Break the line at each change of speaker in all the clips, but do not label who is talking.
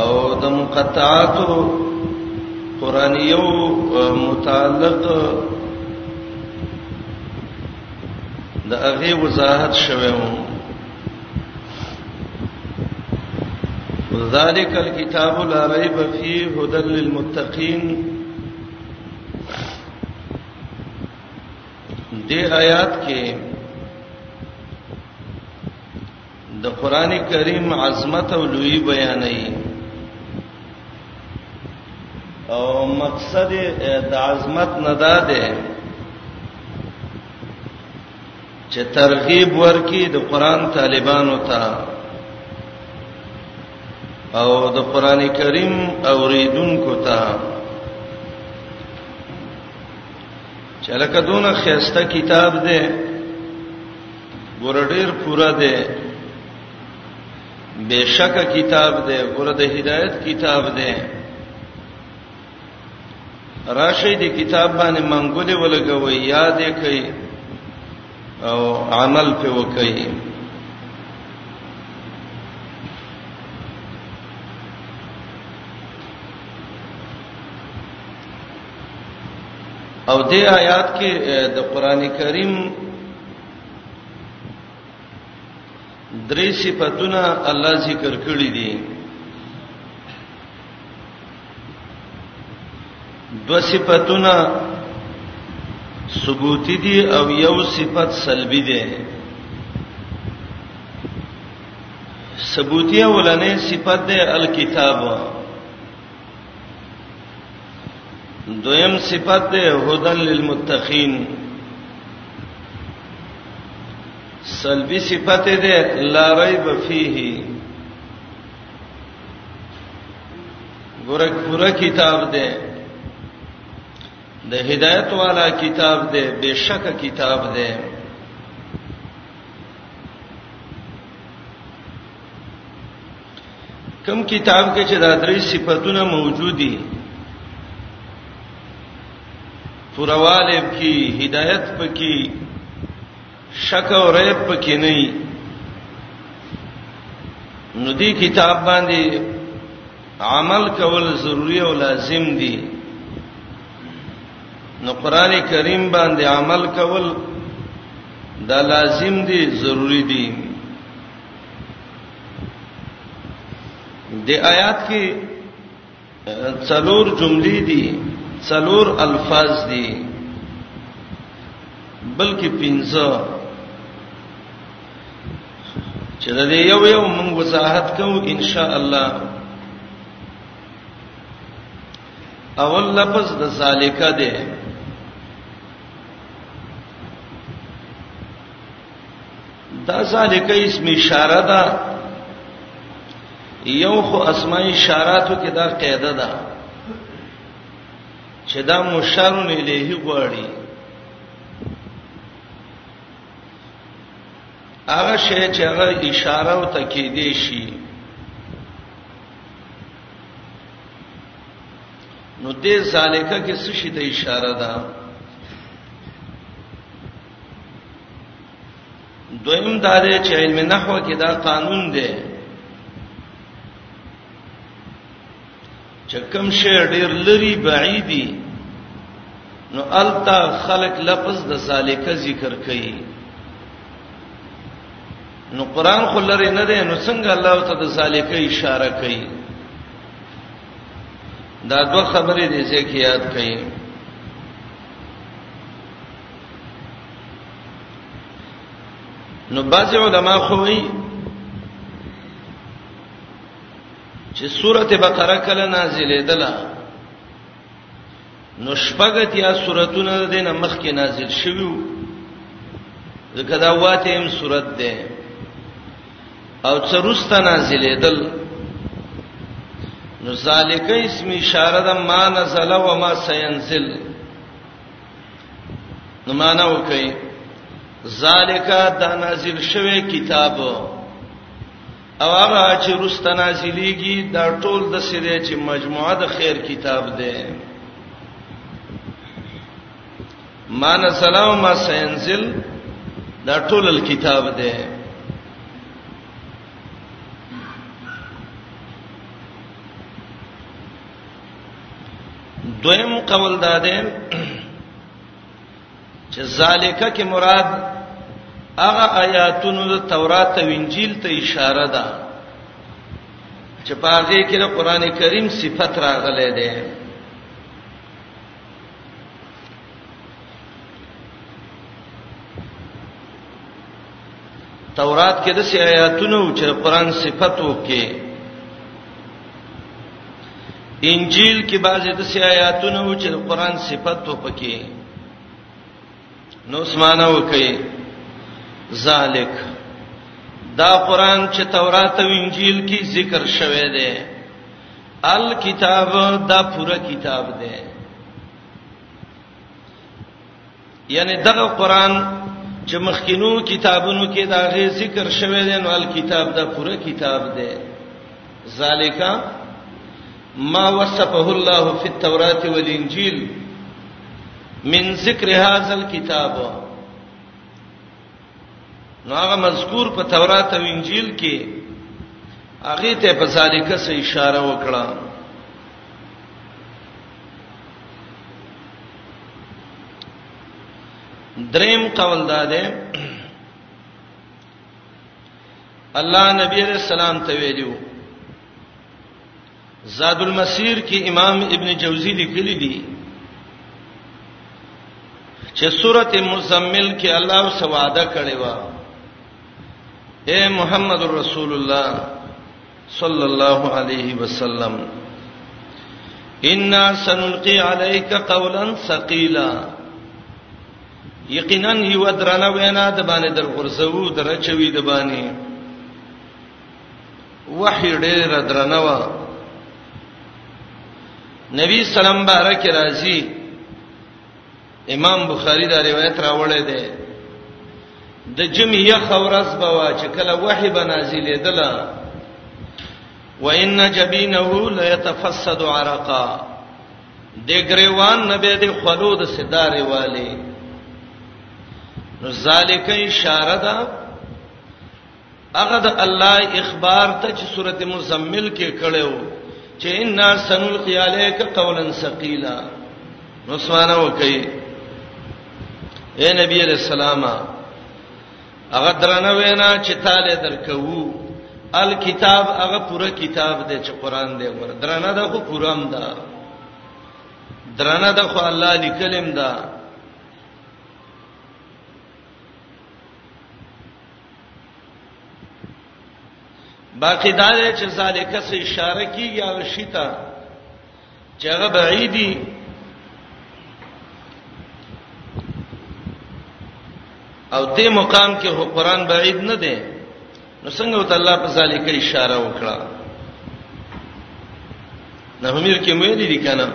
او د مقطعات قران یو متعلق د هغه وضاحت شوه مو ذالک الكتاب لا ریب فیه هدى للمتقین دې آیات کې د قران کریم عظمت او لوی بیانې او مقصد د عظمت نه ده ده چې ترغیب ورکي د قران طالبانو ته او د قران کریم اوریدونکو ته چې لکه دونه خيسته کتاب ده ګور ډیر پورا دی بشک کتاب دی ګور د هدایت کتاب دی راشي دی کتاب باندې منګولې ولګوي یاد یې کوي او عمل په وکړي او دې آیات کې د قران کریم درې صفاتونه الله ذکر کړی دي دو صفاتونه ثبوتی دي او یو صفت سلبی دي ثبوتی اولنې صفت ده الکتاب دویم صفت ده هدن للمتقین سلبی صفت ده لا ریب فیه ګورک پورا کتاب ده د هدایت والا کتاب ده بشک کتاب ده کم کتاب کې چې دا درې صفاتونه موجود دي پرواله کې هدایت پکې شک او ریب پکې نه نو دې کتاب باندې عمل کول ضروری او لازم دي نو قران کریم باندې عمل کول دا لازم دي ضروری دي د آیات کې څلور جملې دي څلور الفاظ دي بلکې پنځه چې دا یو یو موږ وضاحت کوو ان شاء الله اول لفظ د ذالک ده دا ذالک اسم اشاره ده یو خو اسماء اشاراتو کې دا قاعده ده چې دا مشارون الیه غواړي هغه شی چې هغه اشاره او تکیدې شي نو دې ذالکه کې څه شي ته اشاره ده دویم دا دی چې علم نحو کې دا قانون دی چې کوم شی ډیر لري بعیدی نو التا خلق لفظ د سالکه ذکر کوي نو قران خو لري نه دی نو څنګه الله ته د سالکه اشاره کوي دا دوه خبرې دې ځکه یاد کړئ نو بعض علما خوې چې سورته بقره کله نازلې دله نو شپږت یا سوراتونه د دینه مخ کې نازل شویو ځکه دا واته هم سورات ده او څرسته نازلې دل نو ذالک اسم اشاره د ما نزل و ما سينزل نو معنا وکي ذالک دا نازل شوی کتاب او هغه چې رست نازلېږي دا ټول د سره چې مجموعه د خیر کتاب ده مان سلام ما سينزل دا ټول الكتاب ده دویم قول دا دی چې ذالک کې مراد هغه آیاتونو د تورات او انجیل ته اشاره ده چې په هغه کې د قران کریم صفت راغلي ده تورات کې د سي آیاتونو چې قران صفت وکي انجیل کې بعضې د سي آیاتونو چې قران صفت وکي نو سمانه وکي ذالک دا قران چې تورات او انجیل کې ذکر شوی دی الکتاب دا پورا کتاب دی یعنی دغه قران چې مخکینو کتابونو کې دا غي ذکر شوی دی نو الکتاب دا پوره کتاب دی ذالک ما وصفه الله فی التوراۃ والانجیل من ذکر هذا الكتاب نو هغه مذکور په تورات او انجیل کې هغه ته په سالکه سره اشاره وکړه دریم قول دا ده الله نبی رسول الله ته ویلو زاد المسیر کې امام ابن جوزی لیکلی دی چې سورته مزمل کې الله سو وعده کړی و اے محمد رسول الله صلی الله علیه وسلم ان سنلقي عليك قولا ثقيلا یقینا یو درنه وینا د باندې در ورسو درچوي د باندې وحی ډېر درنوا نبی سلام بارک راضی امام بخاری دا روایت راوړی دی د جمعیه خورز بوا چې کله وحی بنازلې دلا وان جبینه لا يتفسد عرقا د ګریوان نبی د خلو د سدارې والے نو ذالک اشاره ده هغه د الله اخبار ته چې سورته مزمل کې کړو چې ان سنلقي عليك قولا ثقيلا نو سوانه وکي اے نبی علیہ السلام هغه درنه وینا چې تاله درکو الکتاب هغه پوره کتاب دی چې قران دی ور درنه ده خو پورم ده درنه ده خو الله لیکلم ده باقی دا دی چې ذالک څه اشاره کیږي او شیتا چې هغه بعیدی او دې مقام کې هو قران بعید نه دی نو څنګه وت الله په ذالک اشاره وکړه نه همیر کې مې دي کنه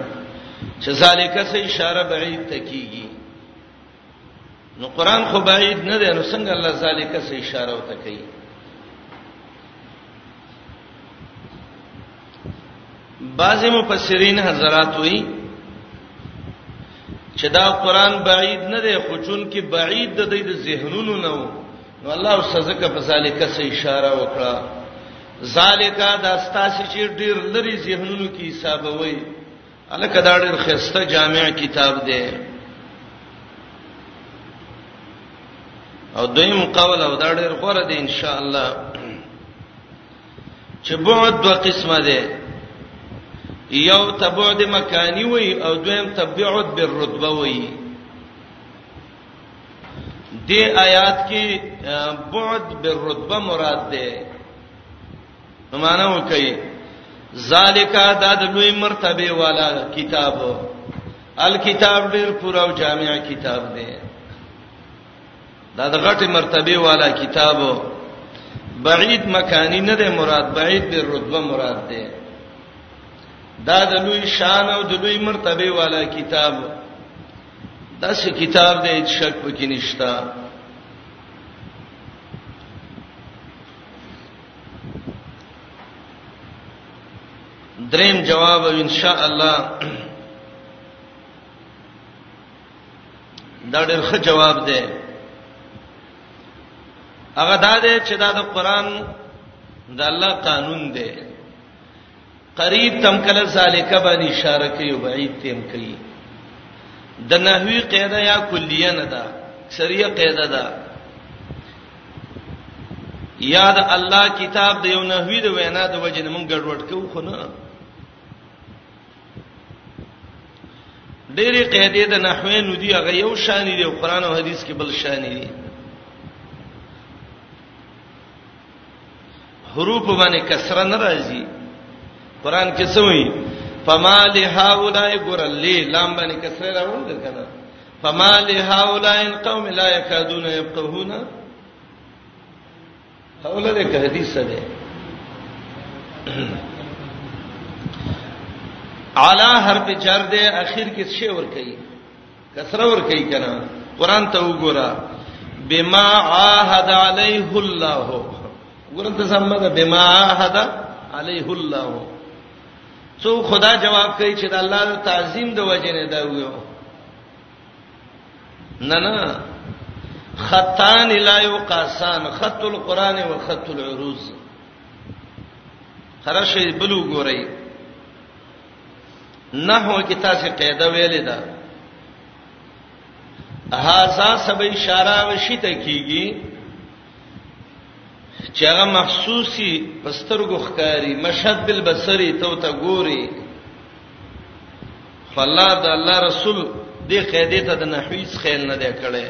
چې ذالک څه اشاره بعید تکیږي نو قران خو بعید نه دی نو څنګه الله ذالک سه اشاره وته کوي بعض مفسرین حضرات وی چې دا قران بعید نه دی خو چون کې بعید د دې د ذهنونو نه وو نو الله سزکه په ذالک سه اشاره وکړه ذالک دا ستاسو چې ډیر لري ذهنونو کې حسابوي الکه دا ډېر خسته جامع کتاب دی او دویم قول او دا ډېر غوړه دی ان شاء الله چې بعد دوه قسمه ده یو تبعد مکانی وي او دویم تبعد بالرتبه وي دې آیات کې بعد بالرتبه مراد ده نو معنا وکي ذالک دا د لوی مرتبه والا کتاب الکتاب ډیر پورا او جامع کتاب دی دا د غټه مرتبه والا کتاب بعید مکانی نه دی مراد بعید به رتبه مراد دی دا د لوی شان او د لوی مرتبه والا کتاب دا څه کتاب دی چې شک پکې نشتا دریم جواب ان شاء الله دا ډېر ښه جواب دی هغه دا دی چې دا د قران د الله قانون دی قریب تم کله ذالک باندې اشاره کوي او بعید تم کوي د نحوی قاعده یا کلیه نه ده سریه قاعده ده یاد الله کتاب د یو نحوی د وینا د وجه نه مونږ ګډوډ کوو خو نه ډېری قاعده د نحوی نو دی هغه یو شان دی قرآن او حدیث کې بل شان دی حروف باندې کسره ناراضي قران کې څه وایي فما لهؤلاء غرلی لام باندې کسره راوړل کړه فما لهؤلاء القوم لا يكادون يفقهون هؤلاء د حدیث ده علا حرف جر ده اخر کې څه ور کوي کثره ور کوي کنه قران ته وګوره بما عاهد عليه الله ګورم ته سم ده بما عاهد عليه الله څو خدا جواب کوي چې د الله د تعظیم د وجې نه دا ویو نه نه خطان لا یقاسان خط القران و خط العروض خرشه بلو ګورئ نحو کې تاسو قاعده ویلې ده هاذا سبې اشاره وشي ته کیږي چې هغه محسوسي پسترګو ښکاری مشهد بالبصری تو ته ګوري فلا د الله رسول دې قاعده ته د نحوی څخه نه دی کړی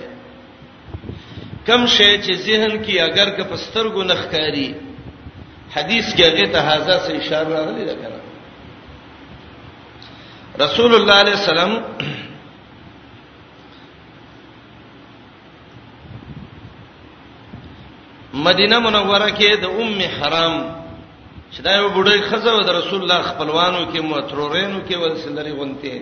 کم شی چې ذهن کې اگر که پسترګو نخکاری حدیث کې هغه ته هاذا سه اشاره راغلی ده کنه رسول الله علیه السلام مدینه منوره کې د ام حرام چې دا یو بډای خزه و د رسول الله خپلوانو کې مترورینو کې ولسلري غونته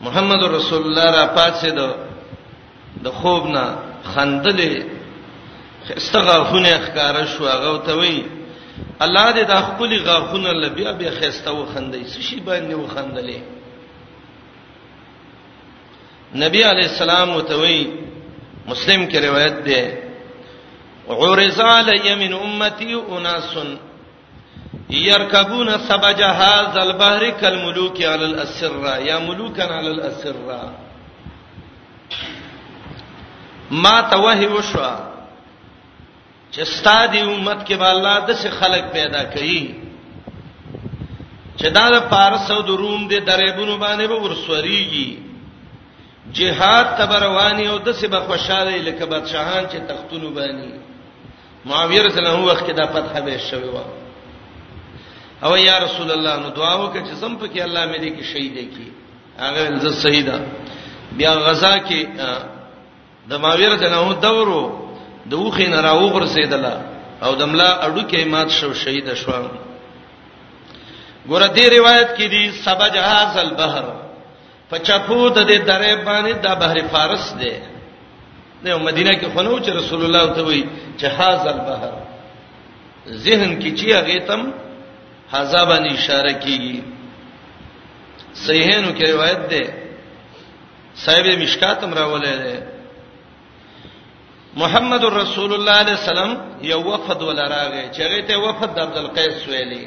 محمد رسول الله را پاتې دو د خوب نه خندلې استغاخونه ښکار شو هغه ته وی الله دې دا خپل غاخونه لبیا بیا خسته و خندې سشي باندې و خندلې نبی علی السلام وتوی مسلم کې روایت ده عرض علی من امتی اناس يركبون سبع جهاز البحر كالملوك على الاسره يا ملوكا على الاسره ما توهي وشو چې ستادي امت کې به الله د څه خلق پیدا کړي چې دا د پارس او د روم د درېبونو باندې به ورسوريږي جهاد تبروانی او د څه به خوشاله لکه بادشاهان چې تختونو باندې معاویه رضی الله عنه وخت کې دا فتح به شوی و او یا رسول الله نو دعا وکړه چې زم پکې الله مې دې کې شهید کړي هغه ز شهیدا بیا غزا کې د معاویه رضی الله عنه دورو د وخې نه راوغور سیدله او دملا اډو کې مات شو شهید شو ګوره دې روایت کې دي سبا جهاز البحر په چپو د دې درې باندې د بحر فارس دی د مدینه کې خنو چې رسول الله ته وی چې هاذا البحر ذهن کې چې هغه تم هاذا باندې اشاره کیږي صحیحانو کې روایت ده صاحب مشکاتم راولې ده محمد رسول الله علیه السلام یو وفد ولا راغی چې هغه ته وفد عبد القیس ویلی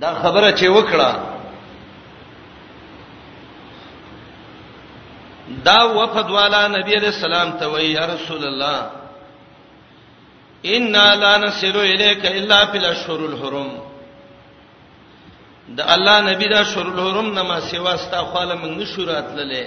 دا خبره چې وکړه دا وفد والا نبی علیہ السلام ته وی یا رسول الله ان لا نسلو الیک الا فی الاشهر الحرم د الله نبی دا شهر الحرم نه ما سیوا ستا خاله من نشورات لله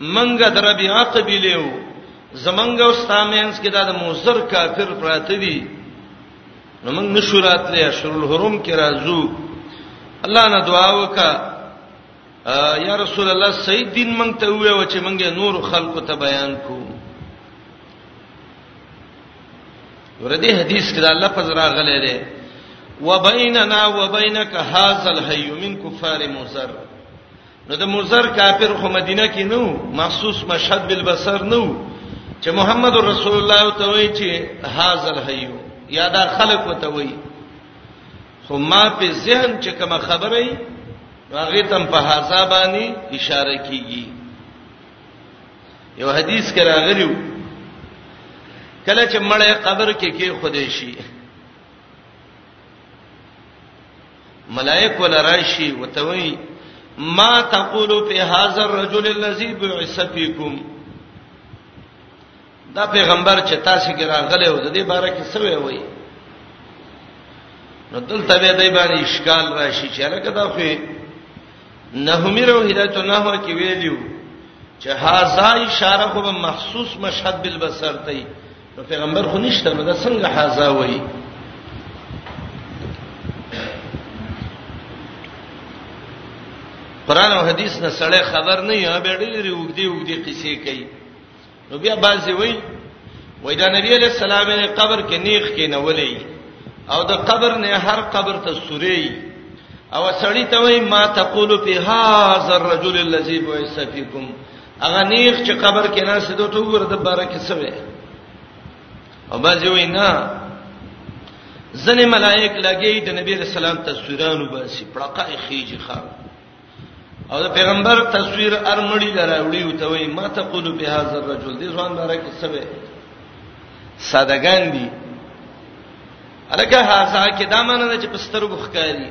منګه د ربيعه قبيله وو زمنګ او ستامینس کې دا د موزر کافر پراته دي نو موږ نشورات لري اشرل الحرم کې راځو الله نه دعا وکا یا رسول الله سید دین مونږ ته وې و چې مونږ نور خلکو ته بیان کو وردی حدیث کې دا لفظ راغلی دی وبیننا وبینک هاذ الحی من کفار مصر نو د مزر کافر خو مدینه کې نو مخصوص مشهد بالبصر نو چې محمد رسول الله ته وایي چې هاذا الحي یا دا خلق وته وایي خو ما په ذهن چې کوم خبره ای هغه تم په هاذا باندې اشاره کیږي یو حدیث کې راغلیو کله چې مړې قبر کې کې خودې شي ملائک ولا راشي وتوي ما تقول في هذا الرجل الذي بعث فيكم دا پیغمبر چې تاسو کې راغلی و د دې باره کې څه وی وی نو دلته به دای باندې اشکال راشي چې لکه دا خو نه همیرو هدایت نه هو کې ویلیو چې هاذا اشاره خو مخصوص مشهد بالبصر ته نو پیغمبر خو نشته نو دا څنګه حاضر وایي قران او حدیث نه سړی خبر نه یا به ډېر وګدي وګدي قصې کوي نو بیا بازي وای وای دا نبی علیہ السلام نه قبر کې نیخ کې نه ولې او د قبر نه هر قبر ته سوري او سړی ته وای ما تقول فی هاذا الرجل الذی بعث فیکم هغه نیغ چې قبر کې نه سیدو ته وګوره د بار کې څه وي او باځي وینا ځنې ملائک لګي د نبی رسول الله تصویرانو باسي پړقه خيږي خان او د پیغمبر تصویر ارمړی لراوړي او ته وای ما تقول به هاذ الرجل دې ځوان بار کې څه وي سادهګان دي الکه هاذا کې دا معنی چې پسترګو ښکاری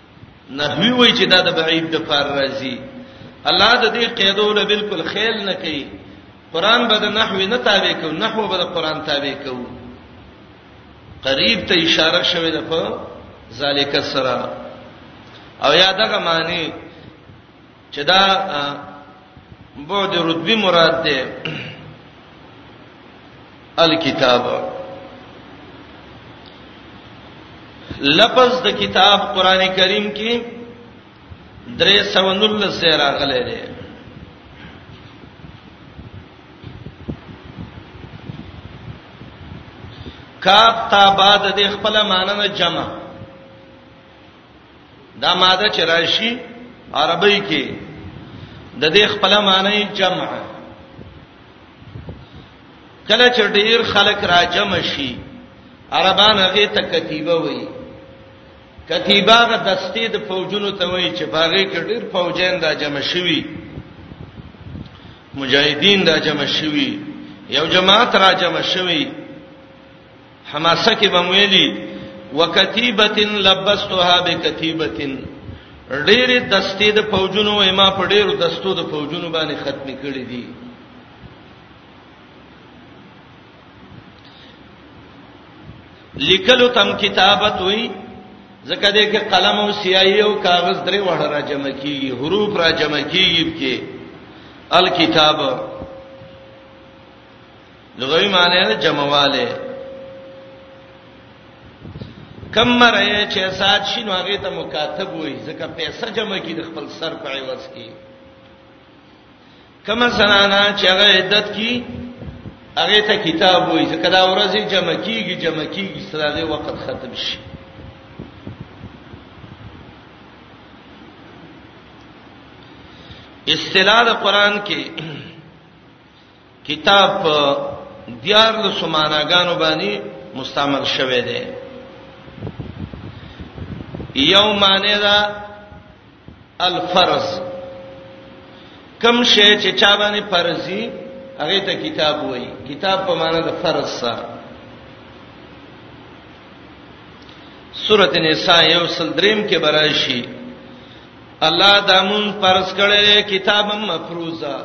نحوی وای چې دا د بعید د فار راځي الله د دې قیدو له بالکل خیال نه کوي قران به د نحو نه تابع کو نحو به د قران تابع کو قریب ته اشاره شوې ده په ذالک سره او یا دغه معنی چې دا بعد رتبی مراد ده الکتاب لفظ د کتاب قران کریم کې درې سونل سره راغلي دي کاف تا بعد د خپل معنی نه جمع دا ماده چې راشي عربی کې د دې خپل معنی جمع کله چې ډیر خلک را جمع شي عربان هغه ته کتیبه وایي کتیبه غ دستې د فوجونو ته وایي چې باغې کې ډیر فوجین را جمع شوي مجاهدین را جمع شوي یو جماعت را جمع شوي حماسه کې بمویلی وکتیبه لبستها بکتیبه ډېر دستې د فوجونو ما په ډېر دستو د فوجونو باندې ختم کړې دي لیکلو تم کتابت وای زکه دې کې قلم او سیاهي او کاغذ درې وړه را جمع کیږي حروف را جمع کیږي کې الکتاب لغوي معنی ده جمعواله کم مرای چې سات شینو هغه ته مکاتب وای ځکه پیسې جمع کی د خپل سر په عوض کی کما زنانا چې هغه عدت کی هغه ته کتاب وای ځکه دا ورځې جمع کیږي جمع کیږي سره وخت ختم شي اصطلاح د قران کې کتاب په دیار له سماناګانو باندې مستعمل شوه دی یو معنی دا الفرض کم شی چې چا باندې فرضي هغه ته کتاب وایي کتاب په معنی د فرض سره سورۃ النساء یو سل دریم کې براشي الله دامن فرض کړي کتابم مفروضه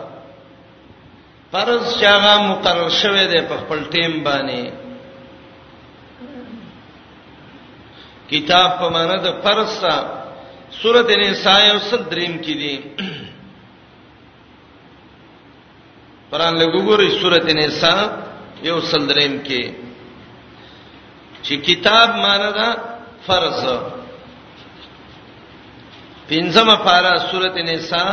فرض چې هغه مقرر شوی دی په خپل ټیم باندې کتاب په معنا د فرض سره سورته نساء او صدریم کې دي قران له وګورئ سورته نساء یو صدریم کې چې کتاب معنا ده فرض پنځمه پارا سورته نساء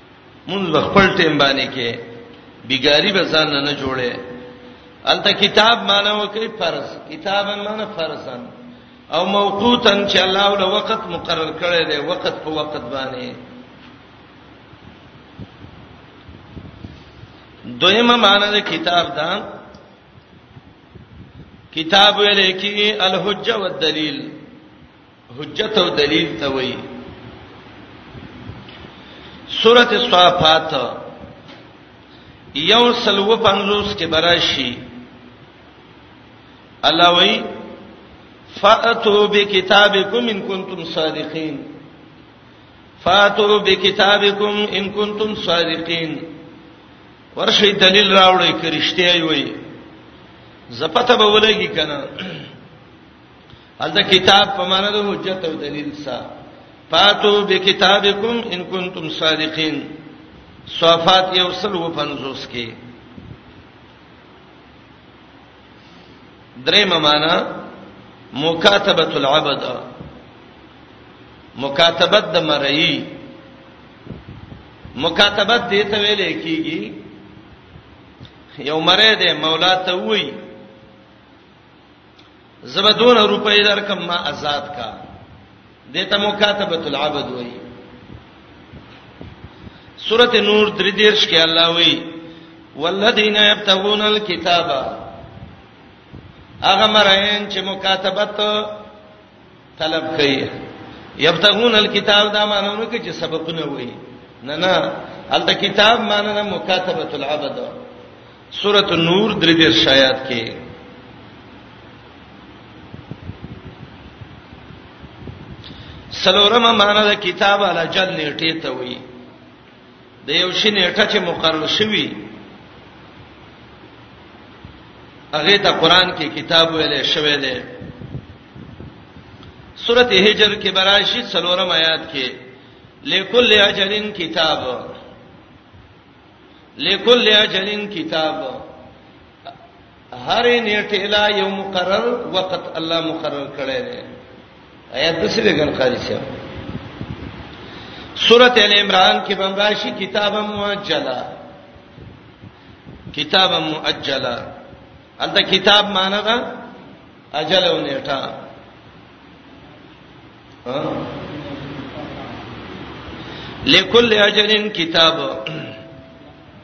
مونږ خپل ټیم باندې کې بیګاری به ځان نه جوړه الته کتاب معنی وکي فرض کتابن معنی فرضن او موقوتن چې الله له وخت مقرر کړی دی وخت په وخت باندې دویمه معنی د کتاب دا کتاب ویل کی الحجه والدلیل حجت او دلیل ته وایي سورته صافات یو سلو پنځوس کې براشي الله وایي فاتو بکتابکم ان کنتم صادقین فاتو بکتابکم ان کنتم صادقین ورشي دلیل راوړی کرشته وي زپته به ولګي کنه الته کتاب په معنا د حجت او دلیل سا پاتو به کتابکم ان کنتم صادقین صفات یو سل و پنځوس کې درې معنا مکاتبه العبد مکاتبت د مرئی مکاتبت دې ته ویل کیږي یو مری دې مولا ته وایي زبا دون روپۍ درکم ما آزاد کا دته مکاتبه العبد وای سورته نور درې دیرش کې الله وای والذین یبتغون الکتاب هغه مرین چې مکاتبت طلب کوي یبتغون الکتاب دا معنی نو کې چې سبقونه وایي نه نه الته کتاب معنی نه مکاتبه العبد سورۃ النور درې دیر شایات کې سلورم معنی د کتاب علی جل نیټه ته وایي د یو شي نیټه چې مقرر شوی هغه ته قران کې کتاب ویلې شوی دی سورته هجر کې براشي څلورم آیات کې لکل اجلن کتاب لکل اجلن کتاب هر نیټه لا یو مقرر وخت الله مقرر کړی دی آیات د سره ګن قاری شه سورۃ ال عمران کې بمراشي کتابه مؤجلا کتابه مؤجلا الته کتاب معنی دا اجل او نیټه لکل اجلن کتاب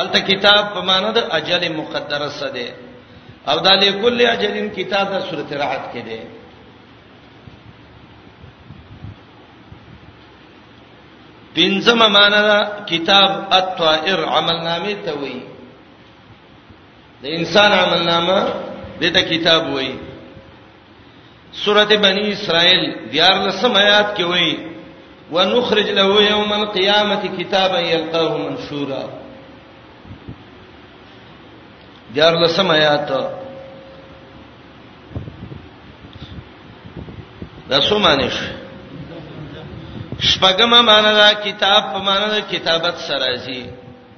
الته کتاب په معنی د اجل مقدره سره دی او دا لکل اجلین کتاب د سورۃ رعد کې دی پنځم معنی دا کتاب الطائر عملنامه ته وایي د انسان عملنامه دته کتاب وایي سورته بنی اسرائیل دیار لسم آیات کې وایي ونخرج له یوم القیامه کتابا یلقاه منشورا دیار لسم آیات دا سومانش شپږم معنا دا کتاب په معنا د کتابت سره راځي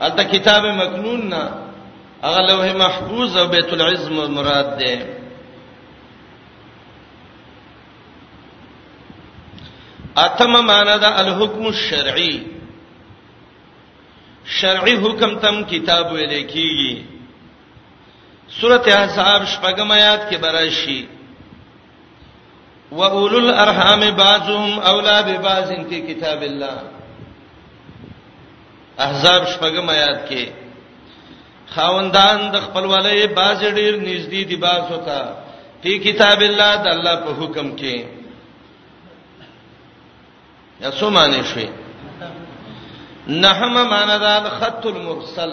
الته کتاب مکنون نه هغه لوح محفوظ او بیت العزم مراد ده اتم معنا ده الحكم الشرعي شرعي حکم تم کتاب ویل کیږي سورته احزاب شپږم آیات کې براشي و اولو الارحام بعضهم اولا ببعض فی کتاب الله احزاب شپږم آیات کې خاوندان د خپلوالۍ باز ډیر نږدې دي باز وتا فی کتاب الله د الله په حکم کې یا څه معنی شي نحم معنا دا خط المرسل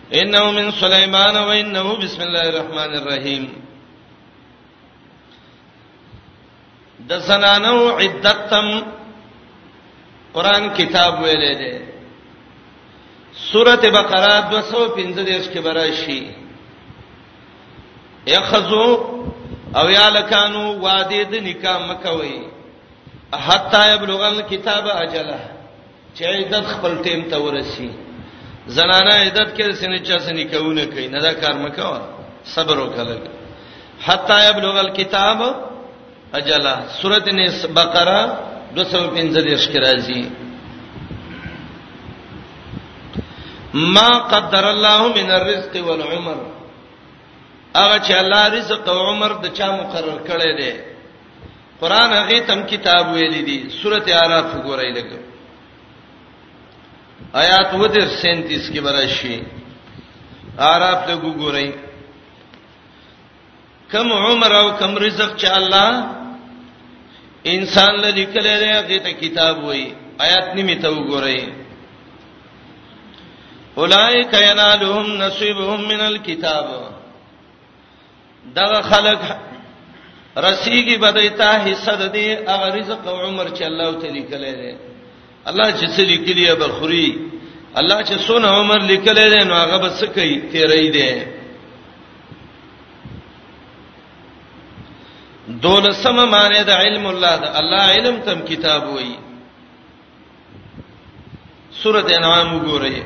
انه من سليمان وانه بسم الله الرحمن الرحيم د زنانو عدتم قران کتاب ویلې ده سوره بقره 215 کې براشي یخذو او یا لکانو وعده د نکاح مکوي حتا یبلغ الكتاب اجله چې عدت خپل ټیم ته ورسی زنانه عدت کې سنې چا سنې کوونه کوي نه دا کار مکوه صبر وکړه حتا یبلغ الكتاب اجلا سورۃ بقره 215 کې راځي ما قدر الله من الرزق والعمر هغه چې الله رزق او عمر د چا مقرر کړی دی قران هغه تم کتاب ویل دي سورته اعراف وګورئ لګ آیات و در 37 کې براشي اعراف ته وګورئ کم عمر او کم رزق چې الله انسان لدی کله دی هغه ته کتاب وای آیات نیمه ته وګورئ اولائک ینالهم نصیبهم من الكتاب دغه خلک رسیږي بدایتا حصہ د دې هغه رزق او عمر چې الله تعالی کله دی الله چې څه لیکلی به خوري الله چې سونه عمر لیکل دی نو هغه به څه کوي تیرې دی دولسمه معنی د علم الله د الله علم تم کتاب وایي سورۃ انعام وګورئ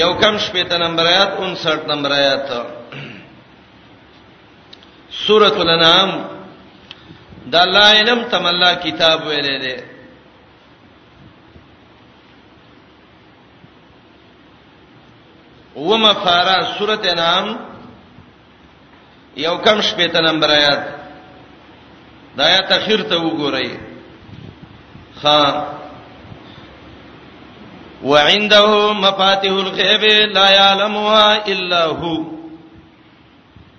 یو کم شپته نمبر آیات 59 نمبر آیات سورۃ الانعام دا لا علم تم الله کتاب ویلې ده ومفارا سورۃ انعام یو کم شپې ته نمبر آیات دا آیات اخر ته وګورئ خا وعنده مفاتيح الغيب لا يعلمها الا هو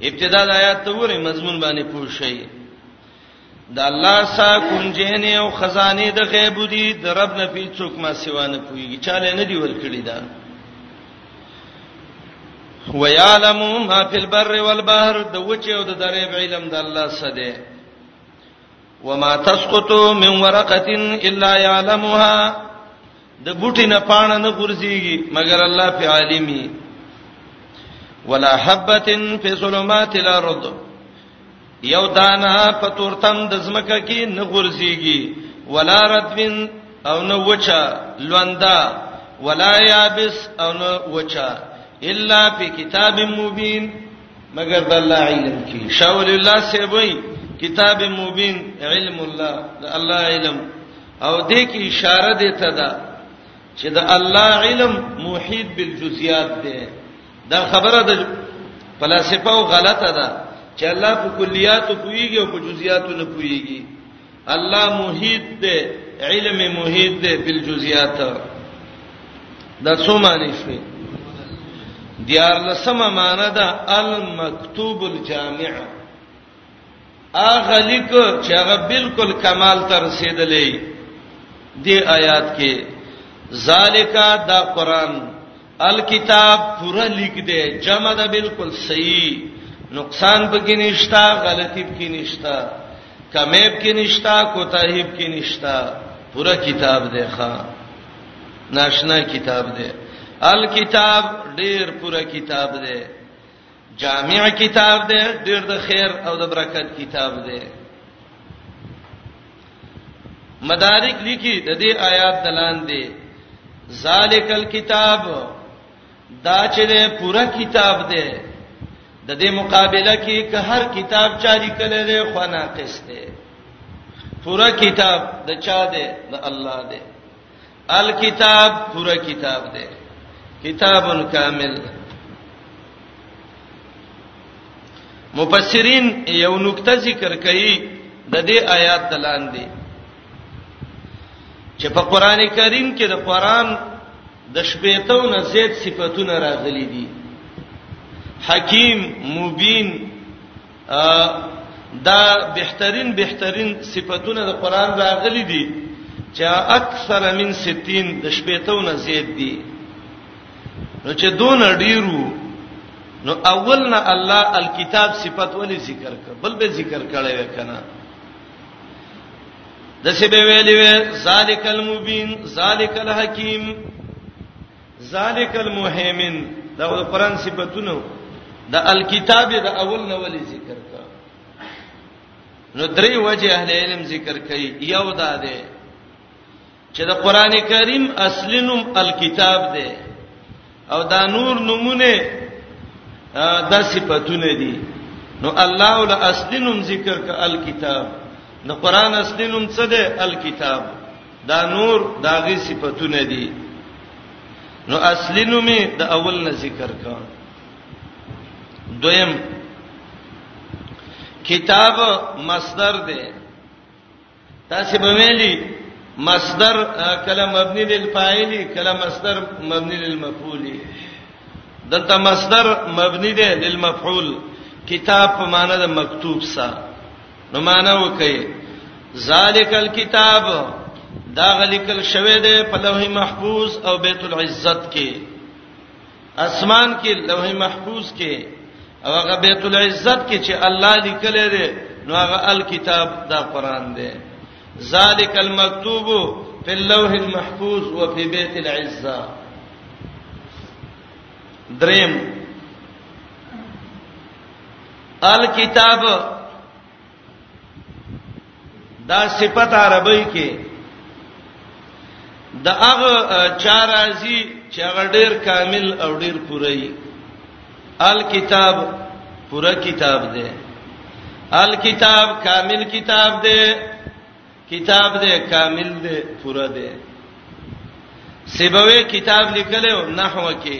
ابتدا د آیات ته وره مضمون باندې پوه شئ د الله سا کنجهنه او خزانه د غیب دي د رب نه پی څوک ما سیوا نه پويږي چاله نه دی ورکړي دا ويعلم ما في البر والبحر د وچه او د درې علم د الله سده وما تسقط من ورقه الا يعلمها د بوټي نه پانه نه ګرځيږي مګر الله په عالمي ولا حبتن في ظلمات الارض یو دانه په تورتم د زمکه کې نه غورځيږي ولا رتبن او نه وچا لوندا ولا یابس او نه وچا الا فی کتاب مبین مگر د الله علم کې شاول الله سیبوی کتاب مبین علم الله د الله علم او دې کې اشاره ده ته ده چې د الله علم محیط بالجزئیات ده دا خبره د فلسفه او غلطه ده چې الله په کلیات پويږي او په جزئیاتو نه پويږي الله محیط ده علم محیط ده په جزئیات دا څه معنی شوی دیار لسمه معنی ده المکتوب الجامع هغه لیک چې هغه بالکل کمال ته رسیدلې دی آیات کې ذالکا دا قران الکتاب پورا لیک دی جمع ده بالکل صحیح نقصان پکې نشتا غلطی پکې نشتا کمې پکې نشتا کوتاهی پکې نشتا پورا کتاب دی ښا ناشنا کتاب دی الکتاب ډیر پورا کتاب دی جامع کتاب دی ډیر د خیر او د برکت کتاب دی مدارک لیکي د دې آیات دلان دی ذالک الکتاب دا چې ده پورا کتاب ده د دې مقابله کې که هر کتاب چا لیکل دی خو ناقص دی پورا کتاب د چا دی د الله دی الکتاب پورا کتاب دی کتاب کامل مفسرین یو نقطه ذکر کړي د دې آیات دلاندې چې په قران کریم کې د قران د شپېتو نه زیات صفاتونه راغلي دي حکیم مبین دا بهترین بهترین صفاتونه د قران راغلي دي چې اکثر من 60 د شپېتو نه زیات دي نو چې دون ډیرو نو اول نه الله الکتاب صفات ولې ذکر کړ بل به ذکر کړي وکنه د څه به ویلې وې ذالک المبین ذالک الحکیم ذالک المهیمن دا د قران صفاتونه د الکتاب د اول نه ولې ذکر کا نو درې وجه اهل علم ذکر کوي یو دا ده چې د قران کریم اصلي نوم الکتاب ده او دا نور نمونه دا صفاتونه دي نو الله ول اصلي نوم ذکر کا الکتاب نو قران اصلي نوم څه ده الکتاب دا نور داغي صفاتونه دي نو اصلي نوم د اول نه ذکر کا دویم کتاب مصدر دی تاسو به ویلي مصدر کله مبني للفاعل کله مصدر مبني للمفعول دلته مصدر مبني دی للمفعول کتاب په معنی د مکتوب سره نو معنا وکي ذالک الكتاب دا غلیکل شوه دی په لوح محفوظ او بیت العزت کې اسمان کې لوح محفوظ کې او هغه بیت العزت کې چې الله لیکل دی نو هغه الکتاب دا قران دی ذالک المکتوب فی اللوح المحفوظ وفي بیت العزه دریم الکتاب دا صفت عربی کې د هغه چار ازي چې هغه ډیر کامل او ډیر پوره وي الکتاب پوره کتاب دی الکتاب کامل کتاب دی کتاب دی کامل دی پوره دی سیبوی کتاب لیکلو نحو کې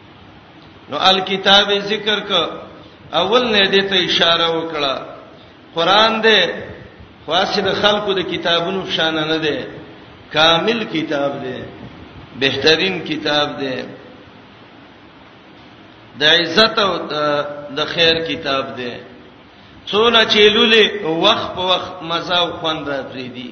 نو الکتاب ذکر ک اول نه دې ته اشاره وکړه قران دې خاصه د خلکو د کتابونو شان نه دی کامل کتاب دی بهترین کتاب دی د عزت او د خیر کتاب دی څونه چې لولې وخت په وخت مزه او خوند راځي دي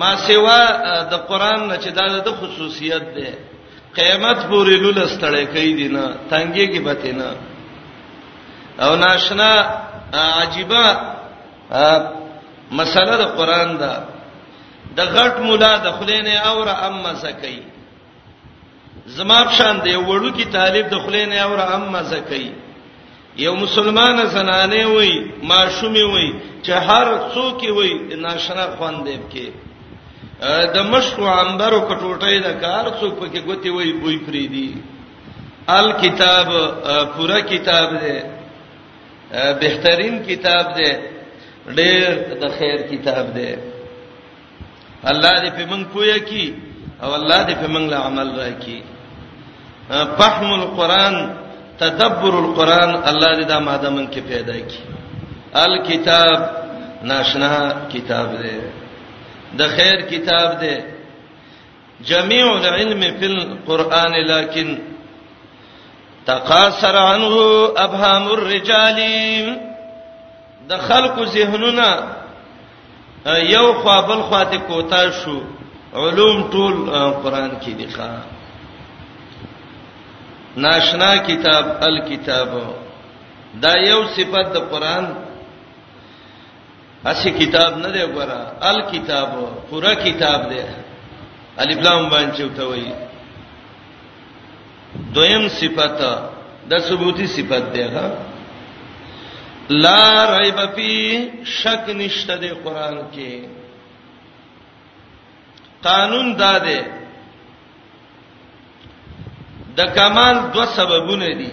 ما سیوا د قران نه چې دا د خصوصیت ده قیامت پورې لول ستړی کوي دي نه تنګي کې بته نه او ناشنا عجيبه مسله د قران ده د غټ مولا د خلینې اوره اما سکی زما پشان دی وړو کې طالب د خلینې او را هم مزه کوي یو مسلمانه زنانه وای ماشومه وای چې هر څوک وای ناشنا خواندې کې د مشکو عنبرو کټوټې د کار څوک پکې ګوتی وای بوې پری دی ال کتاب پورا کتاب دی بهترین کتاب دی ډېر د خیر کتاب دی الله دې په موږ پوهه کی او الله دې په موږ له عمل راکړي فهم القرآن تدبر القرآن الله دې دا ماده موږ کې پیدا کړي الکتاب ناشنا کتاب دې د خیر کتاب دې جميع العلم في القرآن لكن تقاصر عنه ابهام الرجال د خلق ذهنونه یو خوا بل خوا ته کوتا شو علوم ټول قران کې دي ښا ناشنا کتاب الکتاب دا یو صفت د قران اسی کتاب نه دی ګورا الکتاب پورا کتاب دی الف لام باندې چوتوي دویم صفت د ثبوتی صفت دی ها لا ریب فی شک نشته د قران کې قانون دا دی د کمال دو سببونه دي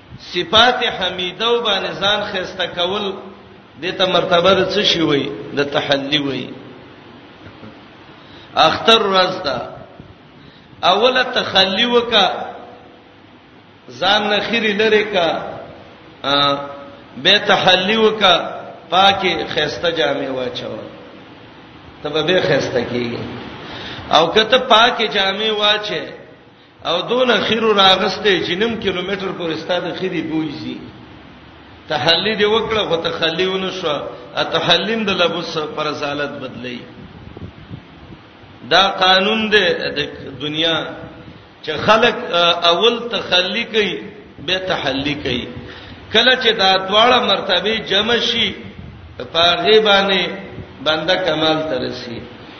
صفات حمیده او باندې ځان خسته کول دته مرتبه د څه شی وای د تحلی وای اختر ورځ ده اوله تخلی وکا ځان نه خيري لره کا به تحلی وکا پاکه خسته جامې واچو تب به خسته کیږي او کته پاکه جامې واچې او دونه خیر راغسته چې نیم کیلومتر پورې ستاده خېری بوځي تحلی دی وکړه خو تخلی ونه شو ا تحلیم د لبس پر رسالت بدلی دا قانون دی د دنیا چې خلک اول تخلی کوي به تحلی کوي کله چې دا دواړه مرتبه جمع شي په غیبانه بنده کمال ترسي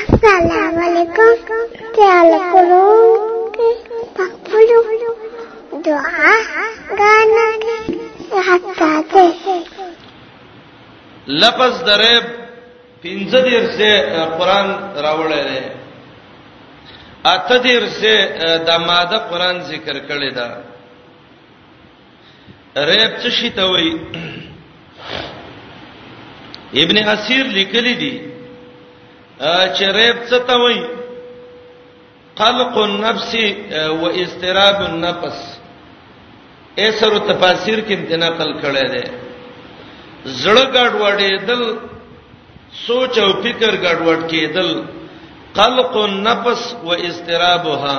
السلام علیکم تعال کولو پخپلو دعا غانا حتا ته
لفظ درب پنځه دیر سے قران راوړل دی اته دیر سے د ماده قران ذکر کړی دا ریب څه شي ته وای ابن اسیر لیکلی دی چې ریب څه ته وای قلق النفس و استراب النفس ایسر تفاسیر کې انتناقل کړی دی زړه ګډوډې دل سوچ او فکر ګډوډ کېدل قلق النفس و استرابها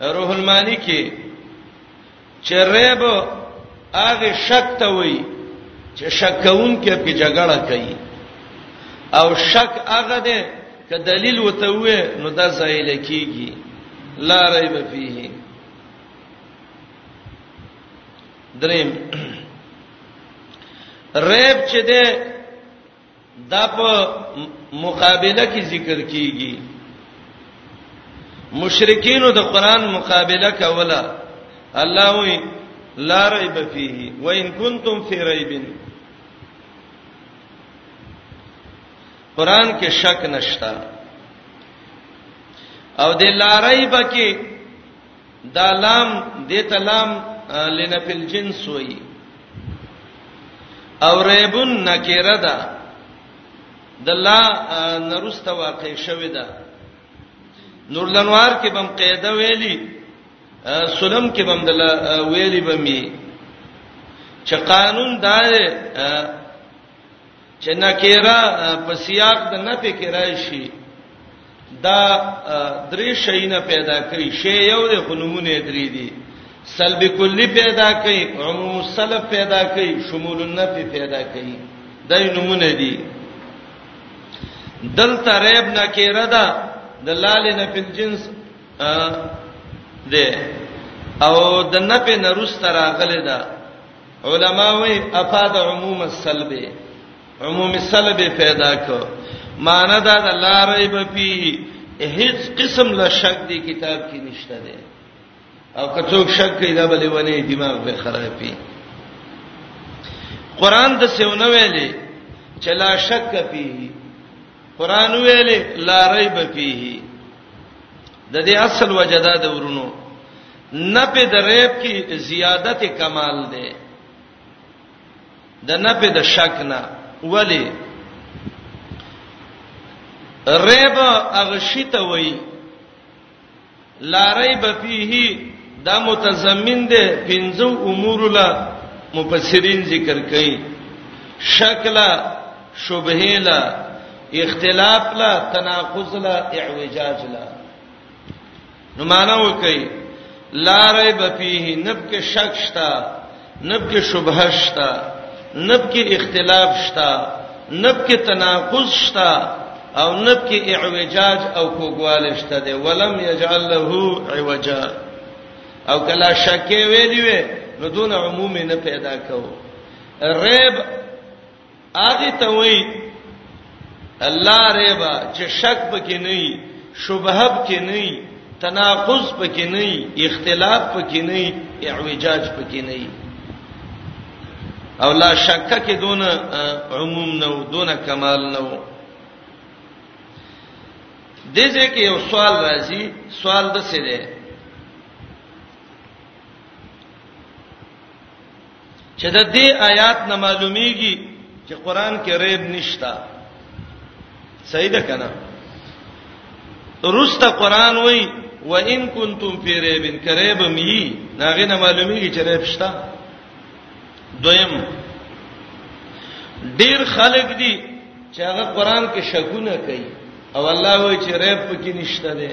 روح المانی کې چې ریب هغه شک ته وای چې شکون کې په جګړه کوي او شک هغه ده ک دلیل وته وې نو دا زایل کیږي لا ریب فيه دریم ریب چې ده دا په مقابله کې ذکر کیږي مشرکین د قران مقابله کوله الله وی لا ریب فیه وان کنتم فی ریب قران کې شک نشتا او د لا ریب کې دا لام دې ته لام لنفی الجنس وایي او ریبن نکره ده د لا نرست واقع شوی ده نور لنوار کې بم قاعده ویلي سلم کې بم د ویلي بمي چې قانون دار چې نکیره په سیاق د نفي کې راشي دا درې شینه پیدا کوي شی یو د غنمونه درې دي سلب کلی پیدا کوي عموم السلب پیدا کوي شمول النفي پیدا کوي دا نمونه دي دلته ریب نکیره ده د لال نه په جنس ده او د نفي نرست راغله ده علما وی افاد عموم السلب عموم السلب پیدا کو معنی دا د لا ریب فی هیڅ قسم لا شک دی کتاب کې نشته دی او که څوک شک کوي دا بلې ونی دماغ به خرابې قران د سیونه ویلې چې لا شک فی قران ویل لا ریب فيه د دې اصل وجدا د ورونو نه په دریب کې زیادت کمال دی د نه په د شک نه ولی ریب هغه شی ته وایي لا ریب فیه دا متضمن ده پنځو امور لا مفسرین ذکر کړي شکل شبهه لا اختلاف لا تناقض لا اعوجاج لا نو معنا وکي لا ریب فیه نبک شک شتا نب کې شبهه شتا نب کې اختلاف شتا نب کې تناقض شتا او نب کې اعوجاج او کوګواله شته دی ولم یجعل له عوجا او کلا شکه ویلی وی نو دون عموم نه پیدا کو ریب هغه ته وای الله ریبا چې شک پکې نه وي شبهه پکې نه وي تناقض پکې نه وي اختلاف پکې نه وي اعوجاج پکې نه وي او لا شک کې دون عموم نه و دون کمال نه و دځه کې یو سوال راځي سوال د څه دی چې د دې آیات نه معلومیږي چې قران کې ریب نشتا صحیح ده کنه رسته قران وای و ان کنتم فی ریب کریب می ناغه نه معلومیږي چې ریب شتا دویم ډیر خلک دي چې هغه قران کې شکونه کوي او الله وایي چې ریب پکې نشته دی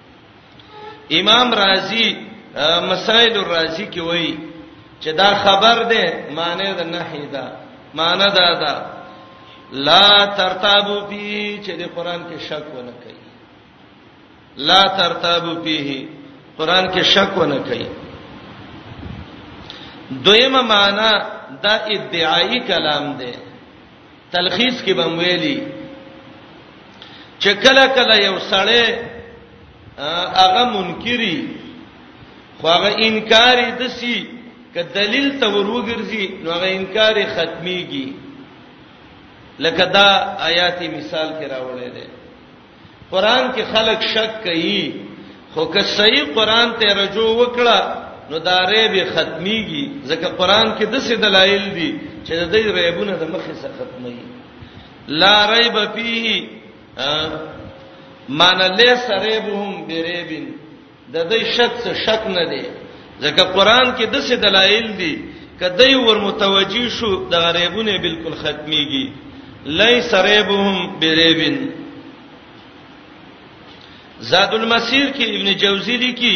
امام رازی مسائل الرازی کې وایي چې دا خبر ده معنی ده نه هیدا معنی ده دا لا ترتابو پی چې د قران کې شک ونه کوي لا ترتابو پی قران کې شک ونه کوي دویمه معنی دا ادعای کلام ده تلخیص کې بم ویلي چې کله کله یو سړی هغه منکری خو هغه انکار دسی ک دلیل ته وروګرځي نو هغه انکار ختميږي لکه دا آیاتی مثال کې راوړی دی قران کې خلک شک کوي خو که صحیح قران ته رجوع وکړه نو دا ریب ختميږي ځکه قران کې د څه دلایل دي چې د دې ریبونه د مخې سره ختمي لا ریب فيه مان ليس ریبهم بریبن د دې شک څه شک نه دی ځکه قران کې د څه دلایل دي کدی ور متوجی شو د غریبونه بالکل ختميږي ليس ريبهم بريبن زاد المسير کې ابن جوزي لیکي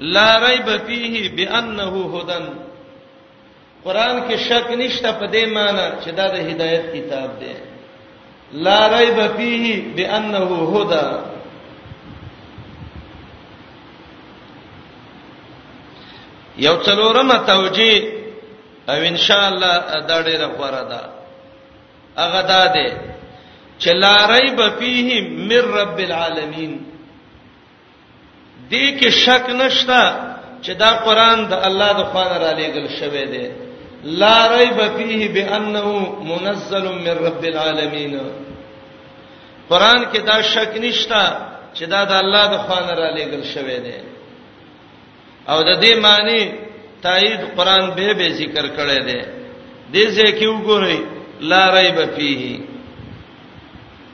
لا ريب فيه بانه هدن قران کې شک نشته په دې معنی چې دا د هدایت کتاب دی لا ریب فیه بانه هدى یو څلورمه توجیه او ان شاء الله دا ډیره غوړه ده هغه دا ده چې لا ریب فیه من رب العالمین دې کې شک نشته چې دا قران د الله د خوانه را لېګل شوی دی لا ریب فیه بانه منزل من رب العالمین قران کې دا شک نشته چې دا د الله د خوانه را لېګل شوی دی او د دې معنی تایید قران به به ذکر کړی دی دې ځکه وګورئ لا ریب فیه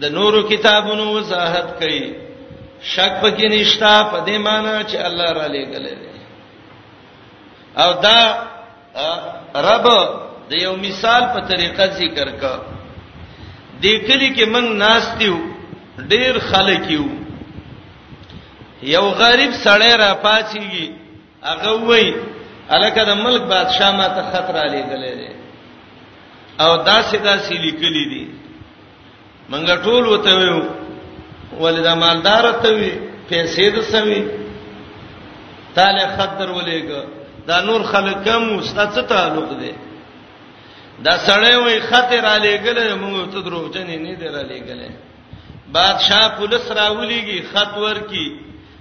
د نورو کتابونو وضاحت کوي شک پکې نشتا په دې معنی چې الله را لېګل دی او دا رب د یو مثال په طریقه ذکر کا د کلی کې موږ ناشتیو ډیر خلک یو یو غریب سړی را پاتېږي هغه وای الکه د ملک بادشاہ ما ته خطر علی غلې دي او داسې داسې لیکلې دي منګه ټول وته ویو ولدا مالدار ته وی پیسې د سوي تعالی خطر ولېګ دا نور خلک کم واست تعلق دي دا سړی وای خطر علی غلې موږ ته دروغجن نه دی را لېګلې بادشاہ پولیس راولېږي خط ورکی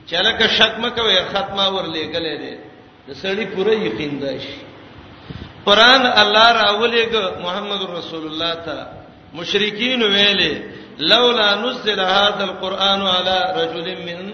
چې لکه شک مکوي ختمه ورلېګلې دي د سړی پوره یقین دی قران الله راولېګ محمد رسول الله ته مشرکین ویلې لولا نزل هذا القران على رجل من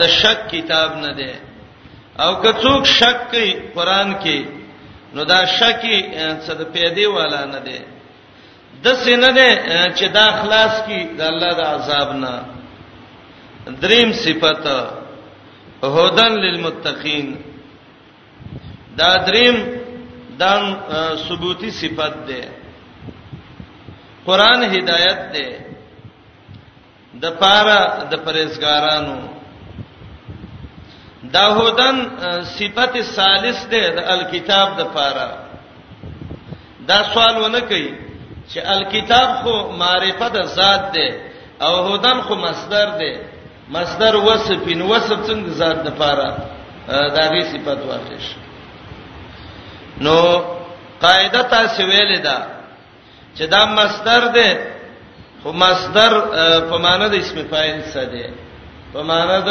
د شک کتاب نه دی او که څوک شک کوي قران کې نو دا شک څه د پیدې والا نه دی د سینه ده چې دا خلاص کی د الله د عذاب نه دریم صفت هدن للمتقین دا دریم دا ثبوتی صفت ده قران هدایت ده د پاره د پرېزګارانو دا هودن صفت ثالث ده د الکتاب د پاره دا سوال ونه کوي چې الکتاب خو معرفت د ذات ده او هودن خو مصدر ده مصدر وصف ان وصف څنګه ذات د پاره دا غي صفت واخیش نو قاعده تاسو ویل ده چې دا مصدر دی خو مصدر په معنی د اسم فاعل څه دی په معنی د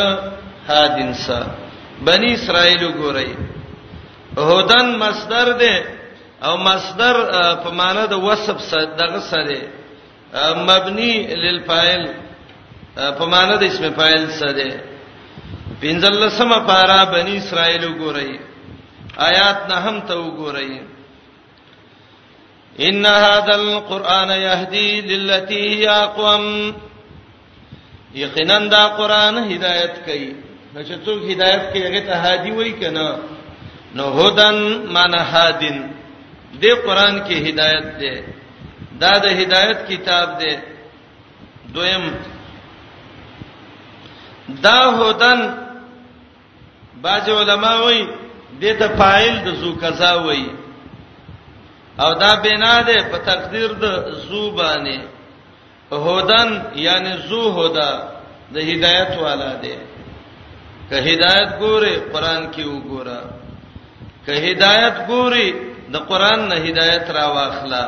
هادین څه بنی اسرائیل ګورئ هودن مصدر دی او مصدر په معنی د وصف څه دغه څه دی مبني للفاعل په معنی د اسم فاعل څه دی پنځلسمه پارا بنی اسرائیل ګورئ آیات نه هم ته وګورئ ان هذا القران يهدي للتي هي اقوم یقینا دا قران هدایت کوي نو چې څوک هدایت کوي هغه ته هادي وای کنه نو هدن معنا هادن دې قران کې هدایت ده دا د هدایت کتاب ده دویم دا هدن بعض علما وایي د ته فاعل د زو قضا وایي او دا بنا ده په تقدیر د زو باندې هودن یعنی زو هدا د هدایت والا ده که هدایت ګوره قران کې وګوره که هدایت ګوري د قران نه هدایت را واخلا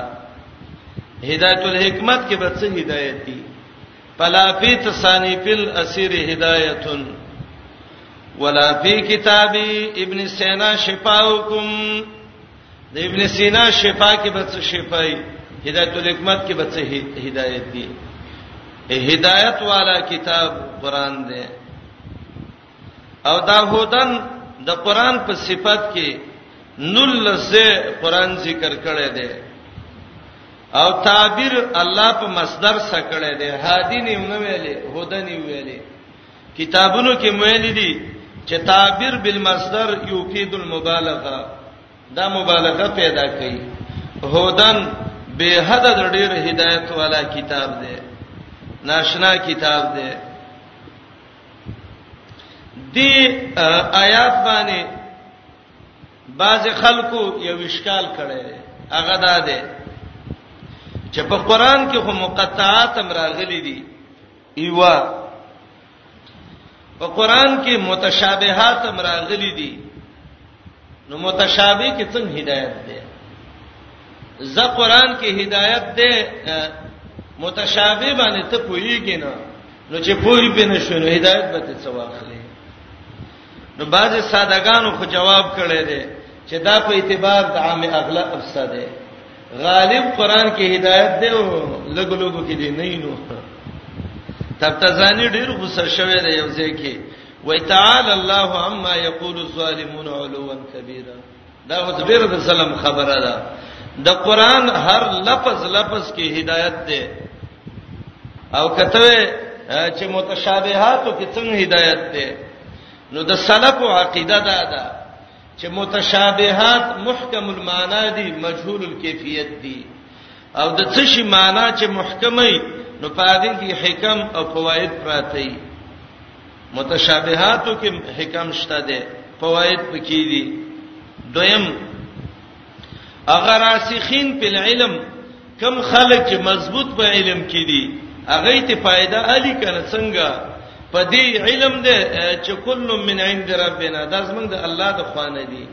هدایت الحکمت کې به څه هدایت دي فلا فی تصانیف الاسیر هدایت ولا فی کتاب ابن سینا شفاءکم د ابن سینا شفا کې به څه شفای هدایت الحکمت کې به څه هدایت دی هدایت والا کتاب قران دی او دا هودن د قران په صفت کې نل لزه قران ذکر کړی دی او تعبیر الله په مصدر سره کړی دی هادی نه ویلې هودن ویلې کتابونو کې ویل دي چې تعبیر بالمصدر یفید المبالغه دا مبالغه پیدا کوي هودن به حد ډېر هدایت والا کتاب دی ناشنا کتاب دی دی آیات باندې باز خلکو یو اشکال کړي هغه دا دی چې په قران کې هم مقطعات هم راغلي دي ایوا په قران کې متشابهات هم راغلي دي نو متشابه کې څنګه هدایت ده ز قران کې هدایت ده متشابه باندې ته پوېږي نه نو چې پوری په نشو نو هدایت به ته څو اخلي نو بعض سادهګانو خو جواب کړي دي چې دا په اعتبار د عام اغلا افسد ده غالب قران کې هدایت ده او لګ لګو کې دي نه نو تب تزانی ډیر غوسه شوه دی یو ځای کې وای تعالی الله عما یقول الظالمون علوا کبیرا دا اوس ډیره د سلام خبره ده د قران هر لفظ لفظ کې هدایت ده او کته چې متشابهاتو کې څنګه هدایت ده نو د سلف او عقیده ده ده چې متشابهات محکم المعنا دي مجهول الکیفیت دي او د څه شي معنا چې محکمه نو پاره کې حکم او فواید پراته دي متشابهاتو کې حکم شته دي فواید پکې دي دویم اگر راسخین په علم کم خلک چې مضبوط په علم کې دي هغه ته فائدہ الی کنه څنګه په دې علم دې چې کله من عند ربنا دا زمونږ د الله د خوانه دي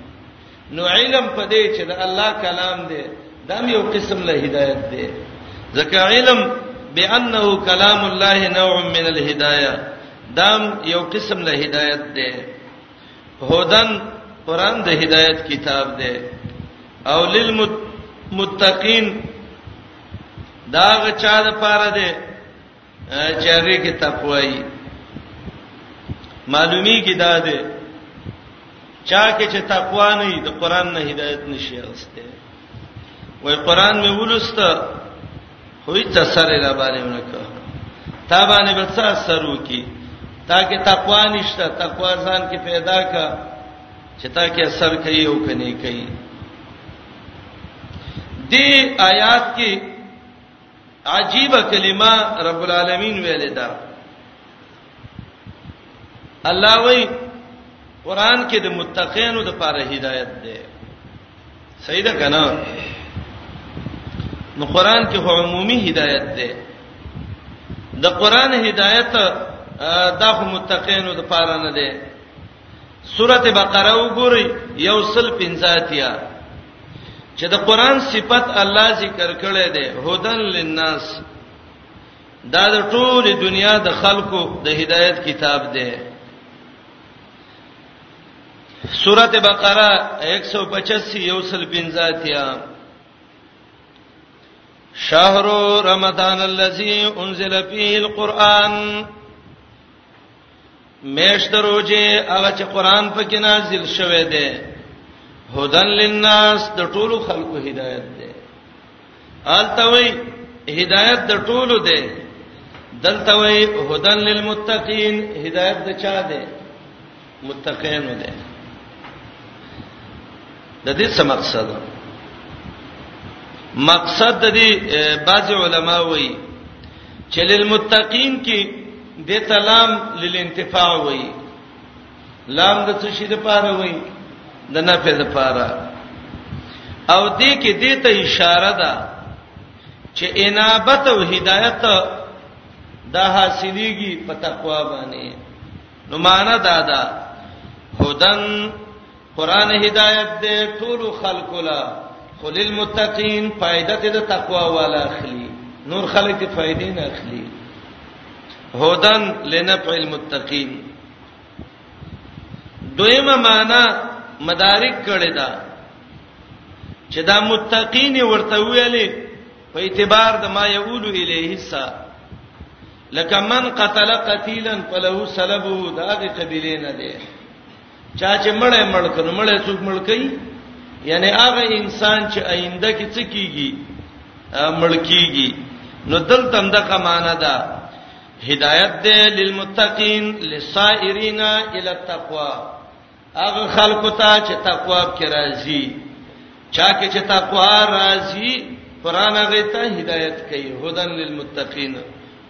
نو علم په دې چې د الله کلام دی دا یو قسم له هدایت دی ځکه علم بانه کلام الله نوع من الهدایه دا یو قسم له هدایت دی هودن قران د هدایت کتاب دی او للمتقین دا غچا د پاره دی چې هغه کې تقوی معلومی کې دا ده چا کې چې تقوا نه د قران نه هدایت نشي غسته وای قران مې ولسته خو هیڅ اثر را باندې نه کړ تا باندې به څه اثر وکي تا کې تقوا نشته تقوا ځان کې پیدا کا چې تا کې اثر کوي او کني کوي دې آیات کې عجیب کلمه رب العالمین ویلې ده الله وی قران کې د متقینو د پاره هدایت ده سیدا کنا نو قران کې عمومي هدایت ده د قران هدایت د متقینو د پاره نه ده سورته بقره وګورئ یو سل پنځاتیا چې د قران صفت الله ذکر کړی دی هدن للناس دا د ټول دنیا د خلکو د هدایت کتاب دی سورۃ بقرہ 185 یوسل بنزاتیا شهر رمضان الذي انزل فيه القرآن میشت روزه هغه چې قران په کې نازل شوه دی هدن للناس د ټولو خلکو هدایت دی التوی هدایت د ټولو دی دلتوی هدن للمتقین هدایت د چا دی متقین دی د دې څه مقصد مقصد د دې بعض علما وایي چې للمتقین کې د تلام للانتفاع وای لام د څه شي د پاره وای د نفع د پاره او دې کې دې ته اشاره ده چې انابت او هدایت دا حاصلېږي په تقوا باندې نو معنا دا ده هدن قران هدایت دې ټول خلق لا خو للمتقین فائدہ ته د تقوا والا اخلي نور خلک ته فائدې نه اخلي هودن لنفع المتقین دویمه معنا مدارک کړي دا چې دا متقین ورته ویلې په اعتبار د ما یقول الیه سا لکه من قتل قتیلا فله سلبه دا غي قبیله نه ده چا چې مړې مړ کړي مړې څوک مړ کوي یعنی هغه انسان چې آینده کې څه کیږي مړ کیږي نو دلته هم دغه معنا ده هدایت ده للمتقین للسائرین الی التقوا هغه خلق ته چې تقوا کې راځي چا کې چې تقوا راځي قران هغه ته هدایت کوي هدن للمتقین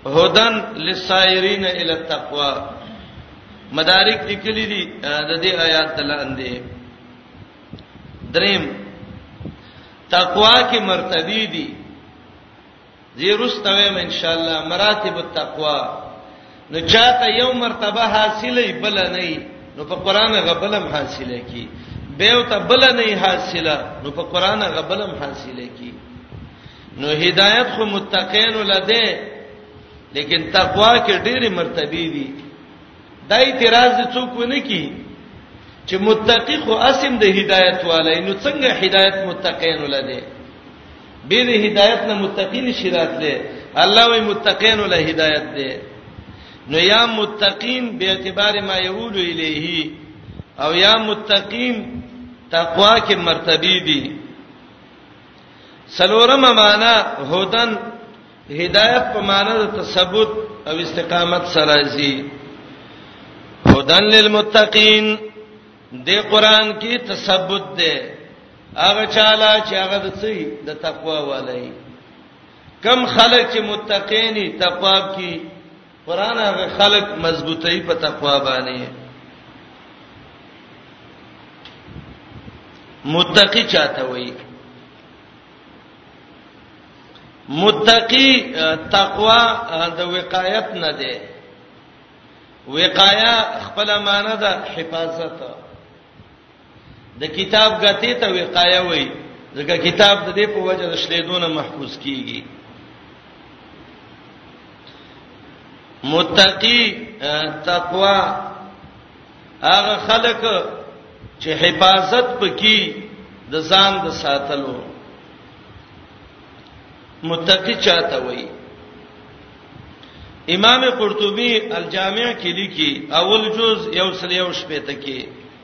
هدن للسائرین الی التقوا مدارک لیکلي دي د دې آیات لاندې دریم تقوا کې مرتبه دي زیرستوي م ان شاء الله مراتب التقوا نو چاته یو مرتبه حاصلې بل نه نو په قران غبلم حاصله کی به ته بل نه حاصله نو په قران غبلم حاصله کی نو هدایت خو متقین لده لیکن تقوا کې ډېرې مرتبه دي دا اعتراض څوک ونه کی چې متقی خو اسیم د هدایت والای نو څنګه هدایت متقین ولده به د هدایت نه متقین شرات ده الله وی متقین له هدایت ده نو یا متقین به اعتبار ما یقول الیه او یا متقین تقوا کې مرتبه دي څلورمه معنا هدن هدایت په معنا د تثبوت او استقامت سره زی هدن للمتقین د قران کې تثبوت ده هغه چاله چې هغه د څه د تقوا والي کم خلک چې متقینی تقوا کې قران هغه خلق مضبوطی په تقوا باندې متقی چاته وایي متقی تقوا د وقایت نه ده وقایا خپل معنی ده حفاظت د کتاب غته ته وقایه وای ځکه کتاب د دې په وجه د شلیدونه محفوظ کیږي متقی تقوا هغه خلک چې حفاظت پکې د ځان د ساتلو متقی چاته وای امام قرطبي الجامع کې لیکي اول جز یو سل یو شپه ته کې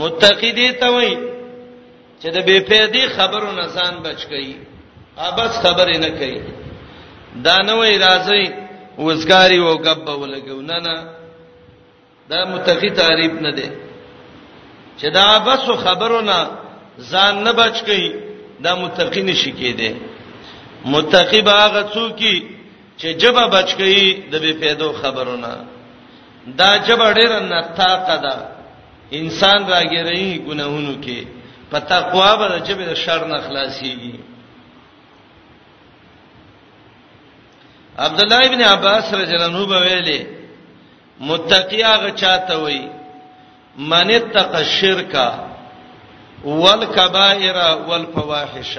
متقی دی ته وای چې د بے پیدې خبرو نه ځان بچ کړي ابس خبرې نه کوي دا نه وای راځي وزګاری او غب ولګو نه نه دا متقی تعریف نه دی چې دا ابس خبرو نه ځان نه بچ کړي دا متقی نشي کېده متقی باغ څوکي چې جبه بچ کړي د بے پیدو خبرو نه دا جبه ډیره نتاقه ده انسان راګرایي ګناهونو کې په تقوا به د جبه د شر نه خلاصيږي عبد الله ابن عباس رضی الله عنه ویلي متقی هغه چاته وي من اتق الشرک والکبائر والفواحش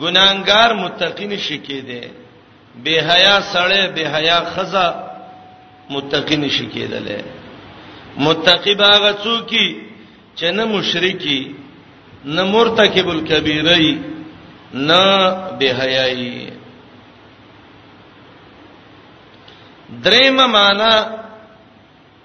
ګناګار متقی نشي کېده بے حیا سړی بے حیا خزا متقی نشي کېدله متقی باغ څوکي چې نه مشرکی نه مرتکب الکبیرای نه بے حیاي درېمه معنا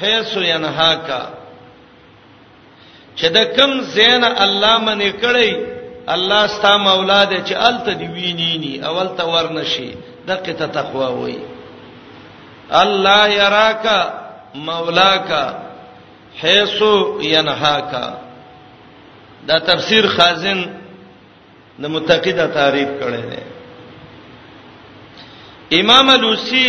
حيث ينهاک چې د کم زین الله منې کړی الله ستا مولا دې چې الته دی ویني ني اول ته ورنشي دغه ته تقوا وای الله يراک مولاک حيث ينهاک دا تفسیر خازن د متقیده تعریف کړي دي امام لوسی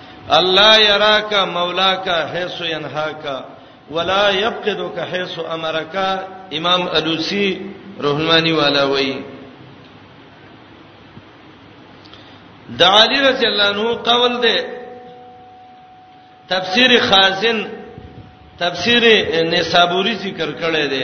الله يراك مولاك حيث ينهاك ولا يفقدك حيث امرك امام الوسی رحمانی والا وای د علی رضی الله عنه قول ده تفسیر خازن تفسیر نسابوری ذکر کړی دی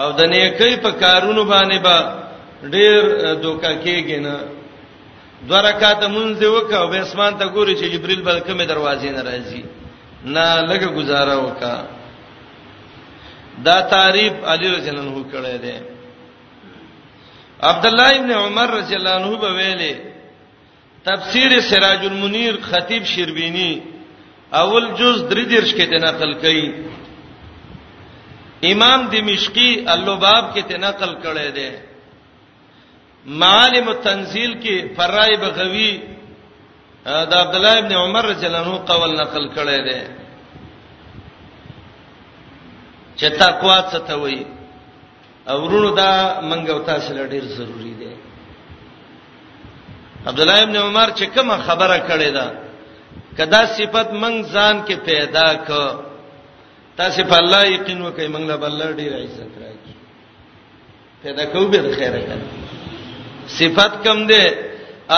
او د نیکۍ په کارونو باندې به ډیر دوکا کېږي نه دوه رکعات مونږ وکاو به اسمان ته ګوري چې جبريل بل کومه دروازې نه راځي نه لګه گزاره وکا دا تعریف علی رضی الله عنه کړی دی عبد الله ابن عمر رضی الله عنه به ویلي تفسیر سراج المنیر خطیب شربینی اول جز درې درش کې ته نقل کړي امام دمشقي اللباب کې ته نقل کړي دي معالم التنزيل کې فرای بغوی د عبد الله ابن عمر رضی الله عنه قول نقل کړي دي چې تقوا څه ته وایي ورونو دا منګه او تاسو لپاره ډیر ضروری دی عبد الله ابن عمر چې کومه خبره کړې ده کدا صفت منګ ځان کې پیدا ک تاسو په الله یقین وکئ منګ له الله ډیر عزت راکړي پیدا کوو به خیره کړي صفت کم ده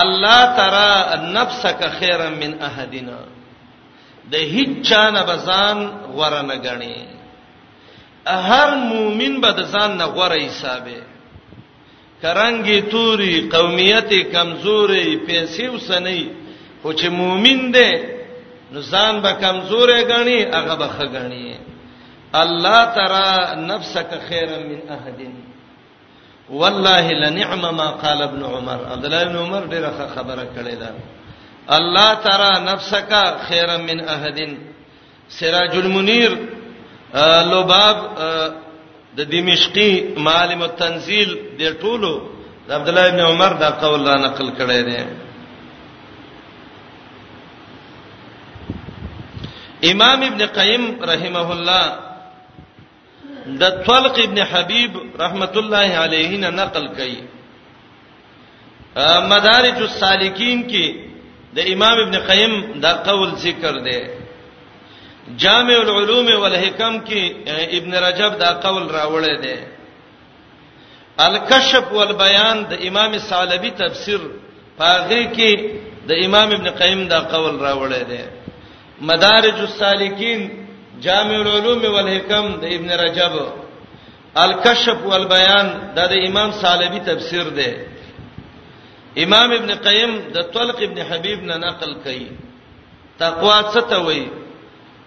الله ترى نفسك خيرا من احدنا د هیڅ چا نه بزان غوړه نه غني هر مؤمن به د ځان نه غوړه حسابه کرانګي توري قومیت کمزوري پیسې وسنۍ خو چې مؤمن دی نو ځان به کمزورې غني هغه به خغني الله ترى نفسك خيرا من احد والله لنعم ما قال ابن عمر عبد الله بن عمر ډیره خبره کړې ده الله ترى نفسك خيرا من احد سراج المنیر لوباب د دمشقي معالم التنزيل د ټولو د عبد الله ابن عمر دا قول را نقل کړی دی امام ابن قیم رحمه الله د طلق ابن حبيب رحمت الله عليه نه نقل کړي مدارج السالکین کې د امام ابن قیم دا قول ذکر دی جامع العلوم والحکم کې ابن رجب دا قول راوړی دی الکشف والبیان د امام ثعلبی تفسیر پاغه کې د امام ابن قیم دا قول راوړی دی مدارج السالکین جامع العلوم والحکم د ابن رجب الکشف والبیان دا د امام ثعلبی تفسیر دی امام ابن قیم د طلق ابن حبیب نه نقل کړي تقوا څه ته وایي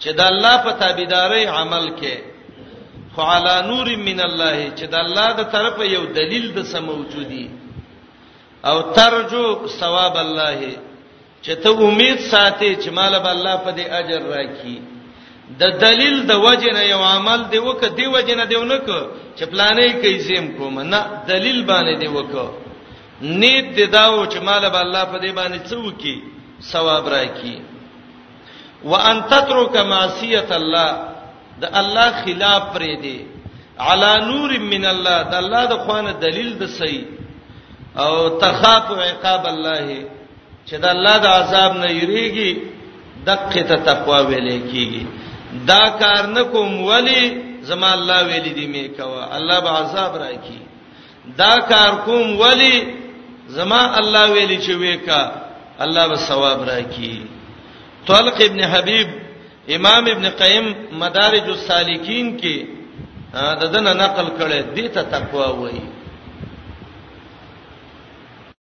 چې د الله په تابعداري عمل کې خو علی نور من الله چې د الله د طرفه یو دلیل د سم موجودی او ترجو ثواب الله چې ته امید ساتي چې مال به الله په دې اجر راکړي د دلیل د وجه نه یو عمل دی وک دی وجه نه دیونه ک چې پلانې کوي زم کوم نه دلیل باندې دی وک نیت دی داو چې مال به الله په دې باندې څه وکي ثواب راکړي وان تترک معصیت الله د الله خلاف پرې دی علی نور من الله د الله د خوانه دلیل د صحیح او تخاف عقاب الله چې د الله د عذاب نه یریږي دقه ته تقوا ویلې کیږي دا کار نکوم ولی زما الله ویلې دی می کوا الله به عذاب راکی دا کار کوم ولی زما الله ویلی چې وېکا الله به ثواب راکړي طلق ابن حبیب امام ابن قیم مدارج السالکین کې د دنه نقل کړي دې ته تقوا وایي